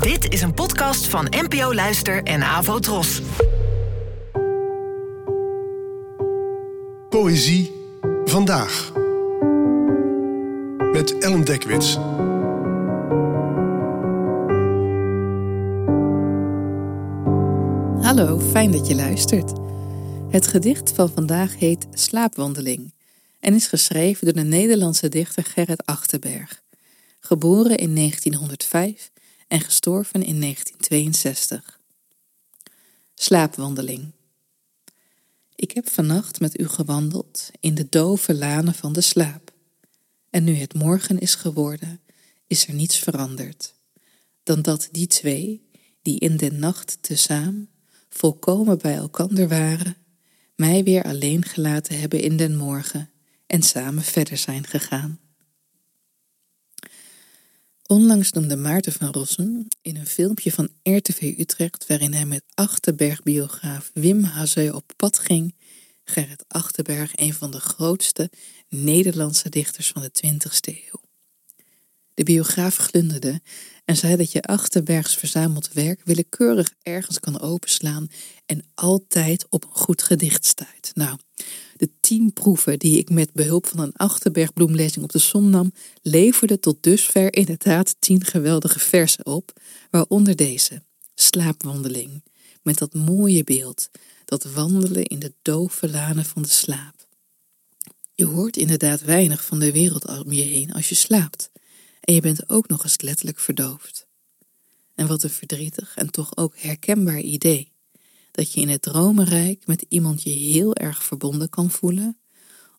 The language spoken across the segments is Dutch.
Dit is een podcast van NPO Luister en Avo Tros. Poëzie vandaag. Met Ellen Dekwits. Hallo, fijn dat je luistert. Het gedicht van vandaag heet Slaapwandeling en is geschreven door de Nederlandse dichter Gerrit Achterberg, geboren in 1905 en gestorven in 1962. Slaapwandeling. Ik heb vannacht met u gewandeld in de dove lanen van de slaap. En nu het morgen is geworden, is er niets veranderd, dan dat die twee, die in de nacht tezaam volkomen bij elkander waren, mij weer alleen gelaten hebben in den morgen en samen verder zijn gegaan. Onlangs noemde Maarten van Rossum in een filmpje van RTV Utrecht, waarin hij met Achterberg-biograaf Wim Hazeu op pad ging, Gerrit Achterberg een van de grootste Nederlandse dichters van de 20ste eeuw. De biograaf glunderde en zei dat je Achterbergs verzameld werk willekeurig ergens kan openslaan en altijd op een goed gedicht stuit. Nou, de tien proeven die ik met behulp van een Achterbergbloemlezing op de som nam, leverden tot dusver inderdaad tien geweldige versen op, waaronder deze, Slaapwandeling, met dat mooie beeld, dat wandelen in de dove lanen van de slaap. Je hoort inderdaad weinig van de wereld om je heen als je slaapt, en je bent ook nog eens letterlijk verdoofd. En wat een verdrietig en toch ook herkenbaar idee dat je in het dromenrijk met iemand je heel erg verbonden kan voelen,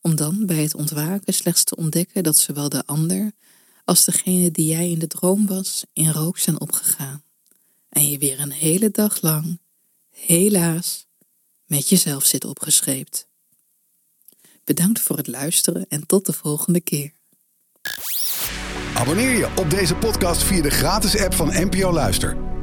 om dan bij het ontwaken slechts te ontdekken dat zowel de ander als degene die jij in de droom was in rook zijn opgegaan, en je weer een hele dag lang, helaas, met jezelf zit opgescheept. Bedankt voor het luisteren en tot de volgende keer. Abonneer je op deze podcast via de gratis app van NPO Luister.